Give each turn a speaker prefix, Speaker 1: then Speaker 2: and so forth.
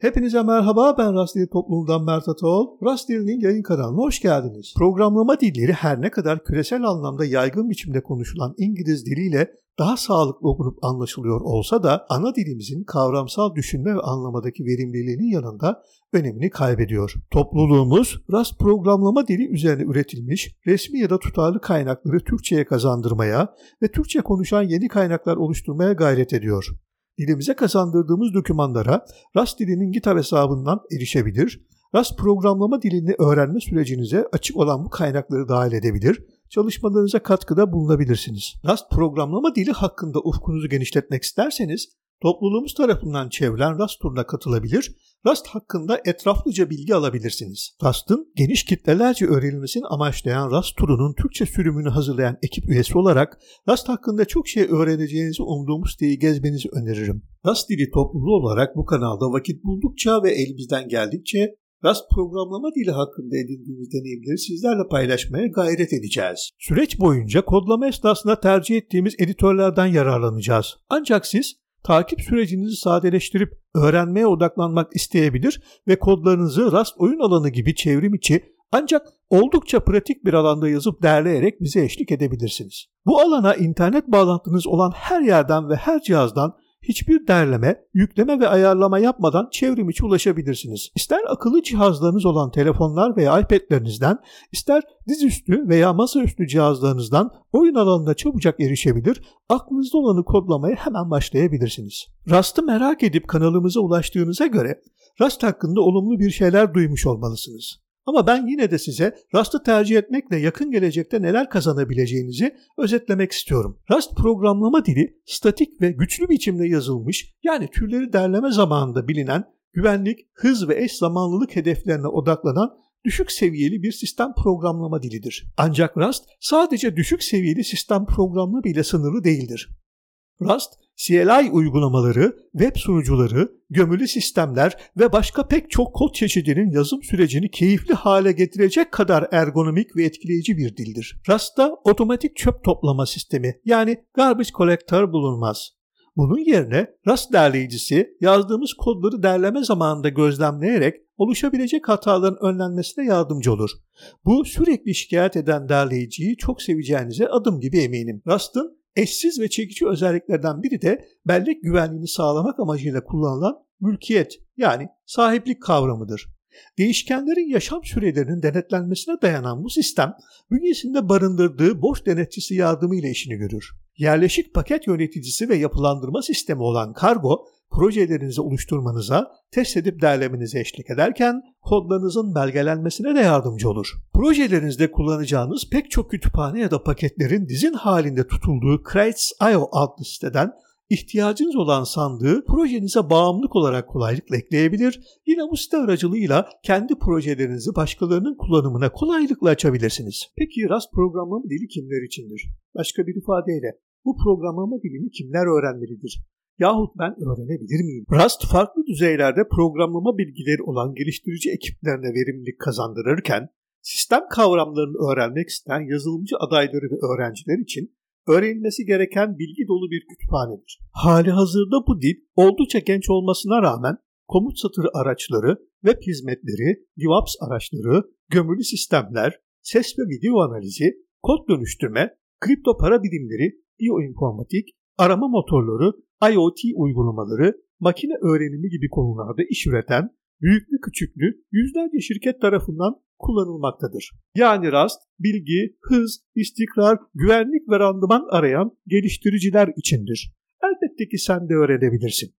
Speaker 1: Hepinize merhaba ben Rastdil topluluğundan Mert Ataol. Rastdil'in yayın kanalına hoş geldiniz. Programlama dilleri her ne kadar küresel anlamda yaygın biçimde konuşulan İngiliz diliyle daha sağlıklı okunup anlaşılıyor olsa da ana dilimizin kavramsal düşünme ve anlamadaki verimliliğinin yanında önemini kaybediyor. Topluluğumuz Rast programlama dili üzerine üretilmiş resmi ya da tutarlı kaynakları Türkçe'ye kazandırmaya ve Türkçe konuşan yeni kaynaklar oluşturmaya gayret ediyor dilimize kazandırdığımız dokümanlara Rust dilinin GitHub hesabından erişebilir, Rust programlama dilini öğrenme sürecinize açık olan bu kaynakları dahil edebilir, çalışmalarınıza katkıda bulunabilirsiniz. Rust programlama dili hakkında ufkunuzu genişletmek isterseniz Topluluğumuz tarafından çevrilen Rast turuna katılabilir, Rast hakkında etraflıca bilgi alabilirsiniz. Rast'ın geniş kitlelerce öğrenilmesini amaçlayan Rast turunun Türkçe sürümünü hazırlayan ekip üyesi olarak Rast hakkında çok şey öğreneceğinizi umduğumuz siteyi gezmenizi öneririm. Rast dili topluluğu olarak bu kanalda vakit buldukça ve elimizden geldikçe Rust programlama dili hakkında edindiğimiz deneyimleri sizlerle paylaşmaya gayret edeceğiz. Süreç boyunca kodlama esnasında tercih ettiğimiz editörlerden yararlanacağız. Ancak siz takip sürecinizi sadeleştirip öğrenmeye odaklanmak isteyebilir ve kodlarınızı Rust oyun alanı gibi çevrim içi ancak oldukça pratik bir alanda yazıp derleyerek bize eşlik edebilirsiniz. Bu alana internet bağlantınız olan her yerden ve her cihazdan hiçbir derleme, yükleme ve ayarlama yapmadan çevrim içi ulaşabilirsiniz. İster akıllı cihazlarınız olan telefonlar veya iPad'lerinizden, ister dizüstü veya masaüstü cihazlarınızdan oyun alanına çabucak erişebilir, aklınızda olanı kodlamaya hemen başlayabilirsiniz. Rust'ı merak edip kanalımıza ulaştığınıza göre Rust hakkında olumlu bir şeyler duymuş olmalısınız. Ama ben yine de size Rust'ı tercih etmekle yakın gelecekte neler kazanabileceğinizi özetlemek istiyorum. Rust programlama dili statik ve güçlü biçimde yazılmış yani türleri derleme zamanında bilinen güvenlik, hız ve eş zamanlılık hedeflerine odaklanan düşük seviyeli bir sistem programlama dilidir. Ancak Rust sadece düşük seviyeli sistem programlama ile sınırlı değildir. Rust, CLI uygulamaları, web sunucuları, gömülü sistemler ve başka pek çok kod çeşidinin yazım sürecini keyifli hale getirecek kadar ergonomik ve etkileyici bir dildir. Rust'ta otomatik çöp toplama sistemi yani garbage collector bulunmaz. Bunun yerine Rust derleyicisi yazdığımız kodları derleme zamanında gözlemleyerek oluşabilecek hataların önlenmesine yardımcı olur. Bu sürekli şikayet eden derleyiciyi çok seveceğinize adım gibi eminim. Rust'ın Eşsiz ve çekici özelliklerden biri de bellek güvenliğini sağlamak amacıyla kullanılan mülkiyet yani sahiplik kavramıdır. Değişkenlerin yaşam sürelerinin denetlenmesine dayanan bu sistem bünyesinde barındırdığı boş denetçisi yardımıyla işini görür. Yerleşik paket yöneticisi ve yapılandırma sistemi olan Kargo projelerinizi oluşturmanıza, test edip derlemenize eşlik ederken kodlarınızın belgelenmesine de yardımcı olur. Projelerinizde kullanacağınız pek çok kütüphane ya da paketlerin dizin halinde tutulduğu Crates.io adlı siteden ihtiyacınız olan sandığı projenize bağımlılık olarak kolaylıkla ekleyebilir. Yine bu site aracılığıyla kendi projelerinizi başkalarının kullanımına kolaylıkla açabilirsiniz. Peki Rust programlama dili kimler içindir? Başka bir ifadeyle bu programlama dilini kimler öğrenmelidir? Yahut ben öğrenebilir miyim? Rust farklı düzeylerde programlama bilgileri olan geliştirici ekiplerine verimlilik kazandırırken sistem kavramlarını öğrenmek isteyen yazılımcı adayları ve öğrenciler için öğrenilmesi gereken bilgi dolu bir kütüphanedir. Hali hazırda bu dil oldukça genç olmasına rağmen komut satırı araçları, web hizmetleri, DevOps araçları, gömülü sistemler, ses ve video analizi, kod dönüştürme, kripto para birimleri, bioinformatik, arama motorları, IoT uygulamaları, makine öğrenimi gibi konularda iş üreten büyüklü küçüklü yüzlerce şirket tarafından kullanılmaktadır. Yani Rust, bilgi, hız, istikrar, güvenlik ve randıman arayan geliştiriciler içindir. Elbette ki sen de öğrenebilirsin.